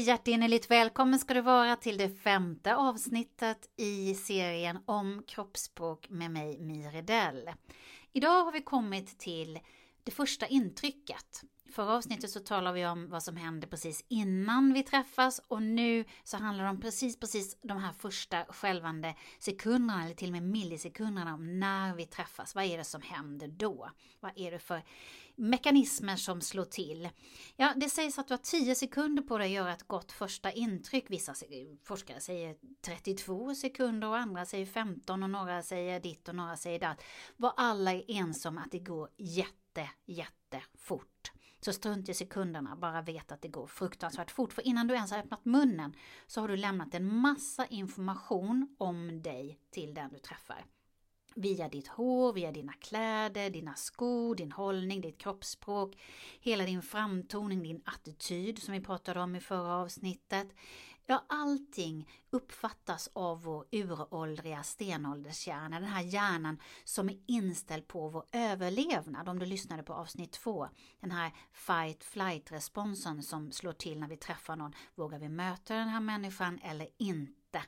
Hjärtinnerligt välkommen ska du vara till det femte avsnittet i serien om kroppsspråk med mig Miredell. Idag har vi kommit till det första intrycket. Förra avsnittet så talade vi om vad som händer precis innan vi träffas och nu så handlar det om precis, precis de här första skälvande sekunderna eller till och med millisekunderna om när vi träffas. Vad är det som händer då? Vad är det för mekanismer som slår till? Ja, det sägs att du har 10 sekunder på dig att göra ett gott första intryck. Vissa forskare säger 32 sekunder och andra säger 15 och några säger ditt och några säger datt. Var alla är ense om att det går jätte, jätte fort. Så strunt i sekunderna, bara vet att det går fruktansvärt fort. För innan du ens har öppnat munnen så har du lämnat en massa information om dig till den du träffar. Via ditt hår, via dina kläder, dina skor, din hållning, ditt kroppsspråk, hela din framtoning, din attityd som vi pratade om i förra avsnittet. Ja, allting uppfattas av vår uråldriga stenåldershjärna, den här hjärnan som är inställd på vår överlevnad. Om du lyssnade på avsnitt två, den här fight flight responsen som slår till när vi träffar någon. Vågar vi möta den här människan eller inte?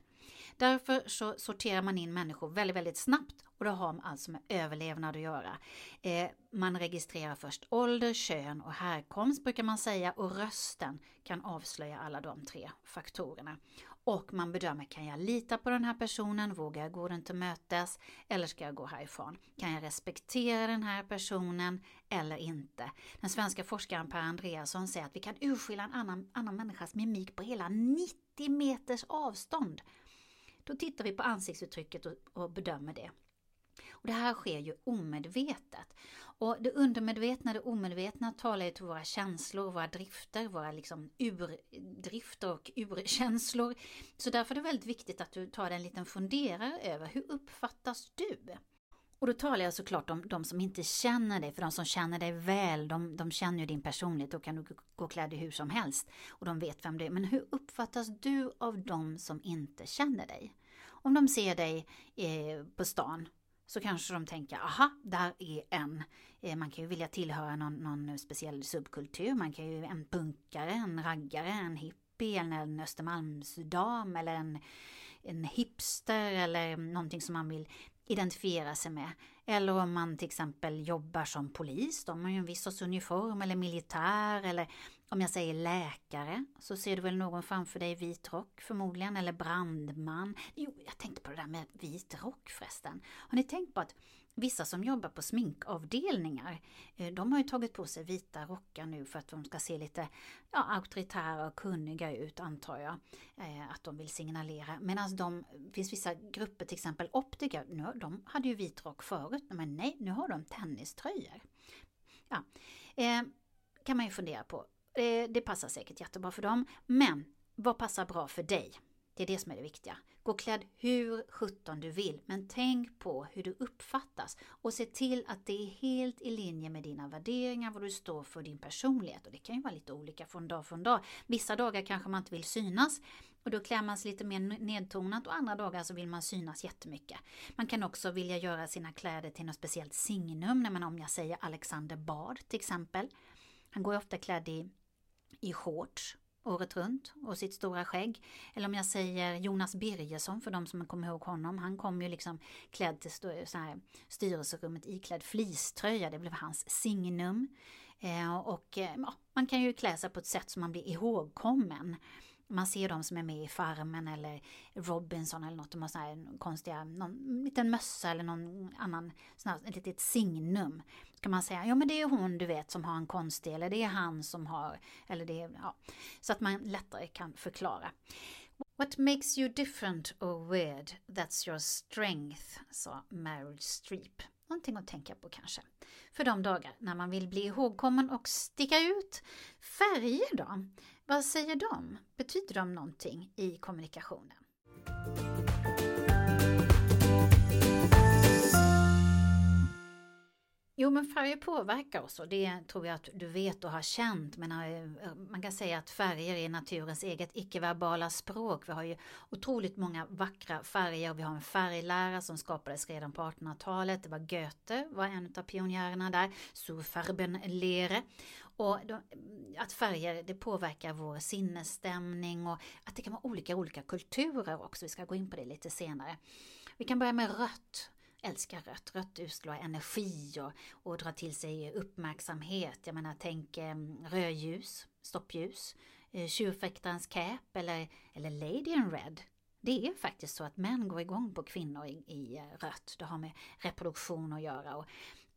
Därför så sorterar man in människor väldigt, väldigt snabbt och det har alltså med överlevnad att göra. Eh, man registrerar först ålder, kön och härkomst brukar man säga och rösten kan avslöja alla de tre faktorerna. Och man bedömer, kan jag lita på den här personen? Vågar jag gå den till mötes? Eller ska jag gå härifrån? Kan jag respektera den här personen eller inte? Den svenska forskaren Per Andreasson säger att vi kan urskilja en annan, annan människas mimik på hela 90 meters avstånd. Då tittar vi på ansiktsuttrycket och, och bedömer det. Och det här sker ju omedvetet. Och det undermedvetna, det omedvetna talar ju till våra känslor, våra drifter, våra liksom urdrifter och urkänslor. Så därför är det väldigt viktigt att du tar en liten funderare över hur uppfattas du? Och då talar jag såklart om de som inte känner dig, för de som känner dig väl, de, de känner ju din personlighet, och kan du gå klädd hur som helst och de vet vem du är. Men hur uppfattas du av de som inte känner dig? Om de ser dig eh, på stan så kanske de tänker, aha, där är en. Eh, man kan ju vilja tillhöra någon, någon speciell subkultur, man kan ju en punkare, en raggare, en hippie, eller en Östermalmsdam eller en, en hipster eller någonting som man vill identifiera sig med. Eller om man till exempel jobbar som polis, de har ju en viss sorts uniform, eller militär, eller om jag säger läkare, så ser du väl någon framför dig i vit rock förmodligen, eller brandman. Jo, jag tänkte på det där med vit rock förresten. Har ni tänkt på att vissa som jobbar på sminkavdelningar, eh, de har ju tagit på sig vita rockar nu för att de ska se lite ja, auktoritära och kunniga ut, antar jag. Eh, att de vill signalera. Medan de, det finns vissa grupper, till exempel optiker, nu, de hade ju vit rock förut, men nej, nu har de tenniströjor. Ja, eh, kan man ju fundera på. Det passar säkert jättebra för dem. Men vad passar bra för dig? Det är det som är det viktiga. Gå klädd hur sjutton du vill, men tänk på hur du uppfattas och se till att det är helt i linje med dina värderingar, vad du står för, din personlighet. Och det kan ju vara lite olika från dag från dag. Vissa dagar kanske man inte vill synas och då klär man sig lite mer nedtonat och andra dagar så vill man synas jättemycket. Man kan också vilja göra sina kläder till något speciellt signum, om jag säger Alexander Bard till exempel. Han går ofta klädd i i shorts året runt och sitt stora skägg. Eller om jag säger Jonas Birgersson för de som kommer ihåg honom. Han kom ju liksom klädd till så här, styrelserummet iklädd fleecetröja. Det blev hans signum. Eh, och eh, ja, man kan ju klä sig på ett sätt som man blir ihågkommen. Man ser de som är med i Farmen eller Robinson eller något. De har såna här konstiga, någon liten mössa eller någon annan, sån här, ett litet signum. Så kan man säga, ja men det är hon du vet som har en konstig eller det är han som har, eller det är, ja. Så att man lättare kan förklara. What makes you different or weird? That's your strength, sa Meryl Streep. Någonting att tänka på kanske. För de dagar när man vill bli ihågkommen och sticka ut. Färger då? Vad säger de? Betyder de någonting i kommunikationen? Jo, men färger påverkar oss och det tror jag att du vet och har känt. Men eh, man kan säga att färger är naturens eget icke-verbala språk. Vi har ju otroligt många vackra färger. och Vi har en färglära som skapades redan på 1800-talet. Det var Goethe, var en av pionjärerna där. Surfarbenlehre. Och de, att färger det påverkar vår sinnesstämning och att det kan vara olika olika kulturer också. Vi ska gå in på det lite senare. Vi kan börja med rött älskar rött. Rött utslår energi och, och drar till sig uppmärksamhet. Jag menar, tänk eh, rödljus, stoppljus, eh, tjurfäktarens cap eller, eller Lady in Red. Det är faktiskt så att män går igång på kvinnor i, i eh, rött. Det har med reproduktion att göra. Och,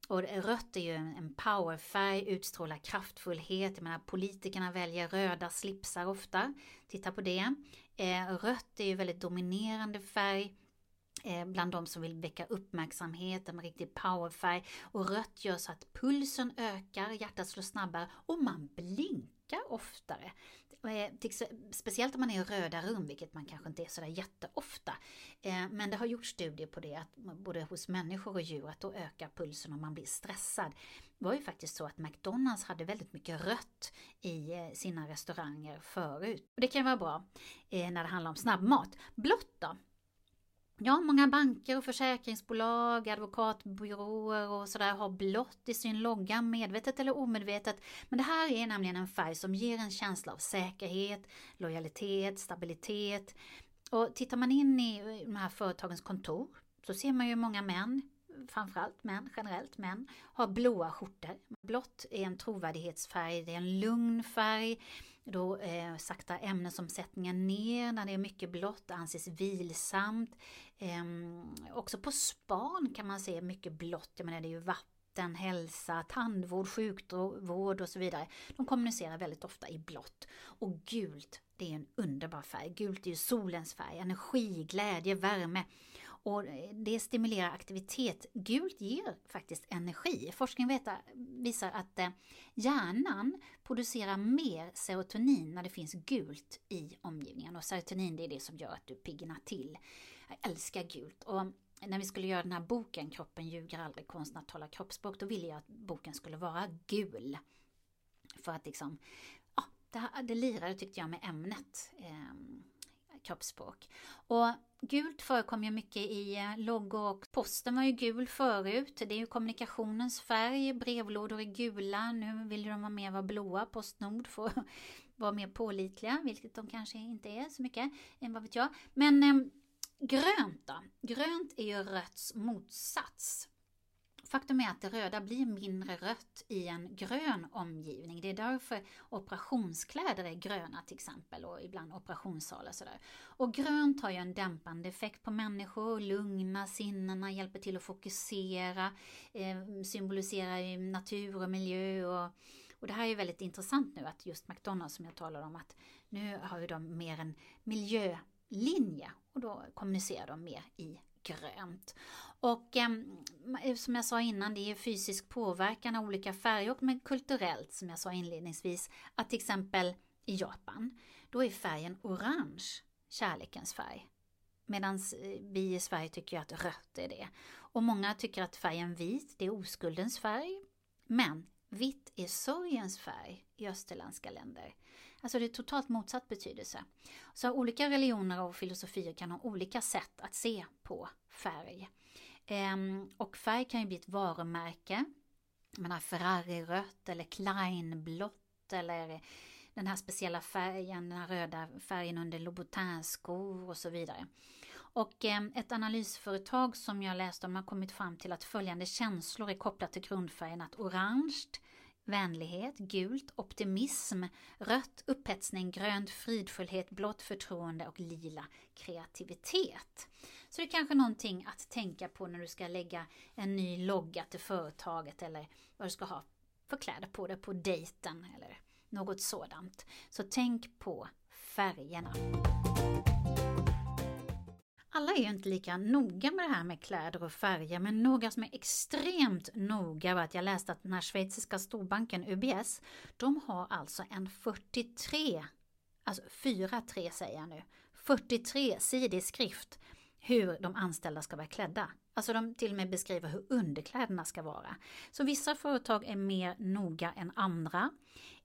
och rött är ju en powerfärg, utstrålar kraftfullhet. Jag menar, politikerna väljer röda slipsar ofta. Titta på det. Eh, rött är ju väldigt dominerande färg Eh, bland de som vill väcka uppmärksamhet, en riktig powerfärg. Och rött gör så att pulsen ökar, hjärtat slår snabbare och man blinkar oftare. Eh, speciellt om man är i röda rum, vilket man kanske inte är sådär jätteofta. Eh, men det har gjorts studier på det, att både hos människor och djur, att då ökar pulsen om man blir stressad. Det var ju faktiskt så att McDonalds hade väldigt mycket rött i sina restauranger förut. Och det kan vara bra när det handlar om snabbmat. Blått då? Ja, många banker och försäkringsbolag, advokatbyråer och sådär har blått i sin logga, medvetet eller omedvetet. Men det här är nämligen en färg som ger en känsla av säkerhet, lojalitet, stabilitet. Och tittar man in i de här företagens kontor så ser man ju många män, framförallt män, generellt män, har blåa skjortor. Blått är en trovärdighetsfärg, det är en lugn färg, då eh, saktar ämnesomsättningen ner när det är mycket blått, anses vilsamt. Eh, också på span kan man se mycket blått, jag menar det är ju vatten, hälsa, tandvård, sjukvård och så vidare. De kommunicerar väldigt ofta i blått. Och gult, det är en underbar färg. Gult är ju solens färg, energi, glädje, värme. Och eh, det stimulerar aktivitet. Gult ger faktiskt energi. Forskning visar att eh, hjärnan producerar mer serotonin när det finns gult i omgivningen. Och serotonin det är det som gör att du piggnar till. Jag älskar gult. Och mm, när vi skulle göra den här boken Kroppen ljuger aldrig, konsten att tala kroppsspråk, då ville jag att boken skulle vara gul. För att liksom, ja, det, det lirade tyckte jag med ämnet. Ehm, Kroppsspråk. Och gult förekommer ju mycket i eh, loggor och posten var ju gul förut. Det är ju kommunikationens färg, brevlådor är gula. Nu vill de vara mer vara blåa, Postnord får vara mer pålitliga, vilket de kanske inte är så mycket, än vad vet jag. Men eh, grönt då? Grönt är ju rötts motsats. Faktum är att det röda blir mindre rött i en grön omgivning. Det är därför operationskläder är gröna till exempel och ibland operationssalar. Sådär. Och grönt har ju en dämpande effekt på människor, lugna sinnena, hjälper till att fokusera, eh, symboliserar natur och miljö och och det här är väldigt intressant nu att just McDonalds som jag talade om att nu har ju de mer en miljölinje och då kommunicerar de mer i grönt. Och ehm, eh, som jag sa innan, det är fysisk påverkan av olika färger och men kulturellt som jag sa inledningsvis, att till exempel i Japan, då är färgen orange kärlekens färg. Medan eh, vi i Sverige tycker att rött är det. Och många tycker att färgen vit, det är oskuldens färg. Men vitt är sorgens färg i österländska länder. Alltså det är totalt motsatt betydelse. Så olika religioner och filosofier kan ha olika sätt att se på färg. Ehm, och färg kan ju bli ett varumärke. Man har Ferrari rött eller Klein blått eller den här speciella färgen, den här röda färgen under Louboutin-skor och så vidare. Och eh, ett analysföretag som jag läste om har kommit fram till att följande känslor är kopplat till grundfärgen att orange, vänlighet, gult, optimism, rött, upphetsning, grönt, fridfullhet, blått, förtroende och lila, kreativitet. Så det är kanske någonting att tänka på när du ska lägga en ny logga till företaget eller vad du ska ha för kläder på dig på dejten eller något sådant. Så tänk på färgerna. Alla är ju inte lika noga med det här med kläder och färger, men några som är extremt noga var att jag läste att den här schweiziska storbanken UBS, de har alltså en 43, alltså 43 säger jag nu, 43 sidig skrift hur de anställda ska vara klädda. Alltså de till och med beskriver hur underkläderna ska vara. Så vissa företag är mer noga än andra.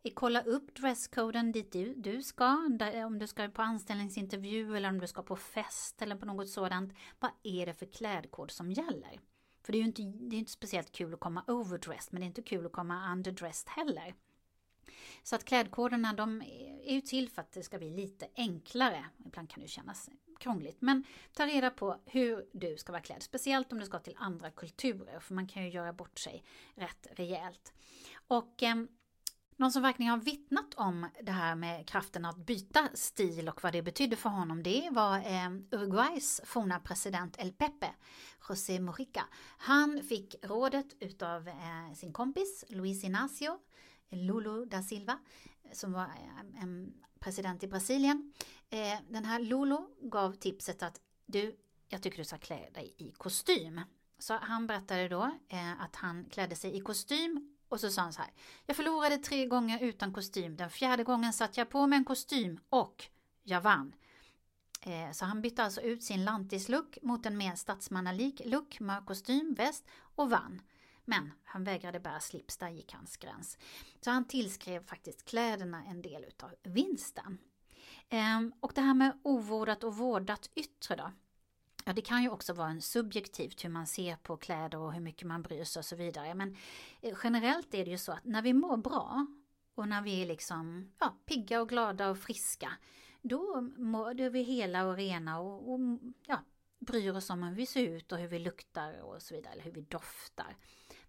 Eh, kolla upp dresskoden dit du, du ska, där, eh, om du ska på anställningsintervju eller om du ska på fest eller på något sådant. Vad är det för klädkod som gäller? För det är ju inte, det är inte speciellt kul att komma overdressed men det är inte kul att komma underdressed heller. Så att klädkoderna de är ju till för att det ska bli lite enklare. Ibland kan det kännas krångligt. Men ta reda på hur du ska vara klädd. Speciellt om du ska till andra kulturer. För man kan ju göra bort sig rätt rejält. Och eh, någon som verkligen har vittnat om det här med kraften att byta stil och vad det betydde för honom det var eh, Uruguays forna president El Pepe, José Mujica. Han fick rådet utav eh, sin kompis Luis Inacio, Lulu da Silva, som var eh, en president i Brasilien. Eh, den här Lolo gav tipset att du, jag tycker du ska klä dig i kostym. Så han berättade då eh, att han klädde sig i kostym och så sa han så här. Jag förlorade tre gånger utan kostym. Den fjärde gången satte jag på mig en kostym och jag vann. Eh, så han bytte alltså ut sin lantislook mot en mer statsmannalik look, mörk kostym, väst och vann. Men han vägrade bära slips, där gick hans gräns. Så han tillskrev faktiskt kläderna en del utav vinsten. Ehm, och det här med ovårdat och vårdat yttre då? Ja, det kan ju också vara en subjektivt hur man ser på kläder och hur mycket man bryr sig och så vidare. Men eh, generellt är det ju så att när vi mår bra och när vi är liksom ja, pigga och glada och friska, då, mår, då är vi hela och rena och, och ja, bryr oss om hur vi ser ut och hur vi luktar och så vidare, eller hur vi doftar.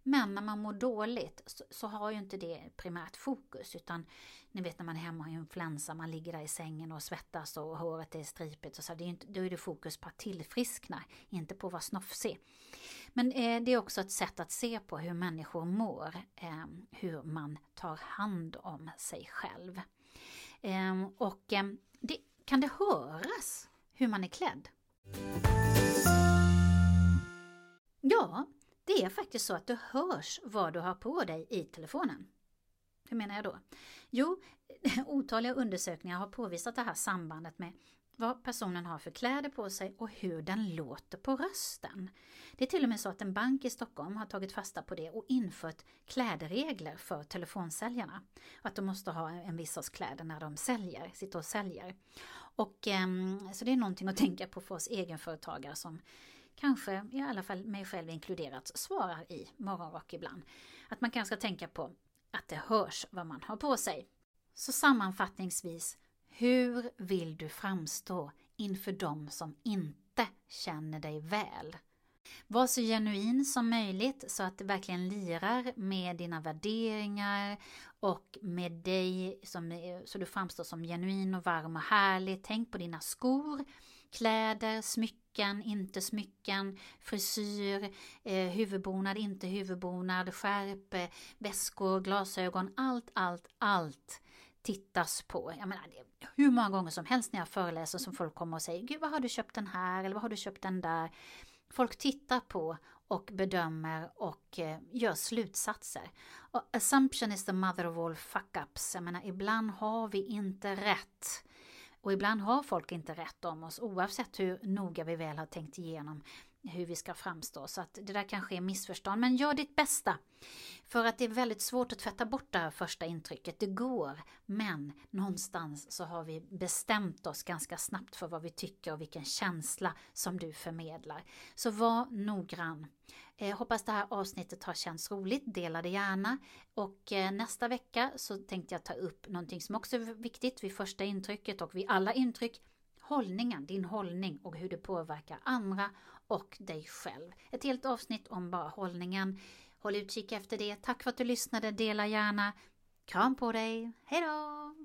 Men när man mår dåligt så, så, har ju inte det primärt fokus utan ni vet när man är hemma och har influensa, man ligger där i sängen och svettas och håret är stripigt och så, det är inte, då är det fokus på att tillfriskna, inte på att vara snofsig. Men eh, det är också ett sätt att se på hur människor mår, eh, hur man tar hand om sig själv. Eh, och eh, det, kan det höras hur man är klädd? Ja, det är faktiskt så att det hörs vad du har på dig i telefonen. Hur menar jag då? Jo, otaliga undersökningar har påvisat det här sambandet med vad personen har för kläder på sig och hur den låter på rösten. Det är till och med så att en bank i Stockholm har tagit fasta på det och infört klädregler för telefonsäljarna. Att de måste ha en viss sorts kläder när de säljer, sitter och säljer. Och, ehm, så det är någonting att tänka på för oss egenföretagare som kanske, i alla fall mig själv inkluderat, svarar i morgonrock ibland. Att man kanske ska tänka på att det hörs vad man har på sig. Så sammanfattningsvis, hur vill du framstå inför dem som inte känner dig väl? Var så genuin som möjligt så att det verkligen lirar med dina värderingar och med dig som, så du framstår som genuin och varm och härlig. Tänk på dina skor, kläder, smycken, inte smycken, frisyr, eh, huvudbonad, inte huvudbonad, skärp, eh, väskor, glasögon, allt, allt, allt tittas på. Jag menar, hur många gånger som helst när jag föreläser som folk kommer och säger Gud, vad har du köpt den här eller vad har du köpt den där? Folk tittar på och bedömer och eh, gör slutsatser. Och assumption is the mother of all fuck-ups. Jag menar, ibland har vi inte rätt. Och ibland har folk inte rätt om oss oavsett hur noga vi väl har tänkt igenom hur vi ska framstå. Så att det där kanske är missförstånd. Men gör ditt bästa. För att det är väldigt svårt att tvätta bort det här första intrycket. Det går. Men någonstans så har vi bestämt oss ganska snabbt för vad vi tycker och vilken känsla som du förmedlar. Så var noggrann. Eh, hoppas det här avsnittet har känts roligt. Dela det gärna. Och eh, nästa vecka så tänkte jag ta upp någonting som också är viktigt vid första intrycket och vid alla intryck hållningen, din hållning och hur det påverkar andra och dig själv. Ett helt avsnitt om bara hållningen. Håll utkik efter det. Tack för att du lyssnade. Dela gärna. Kram på dig. Hejdå!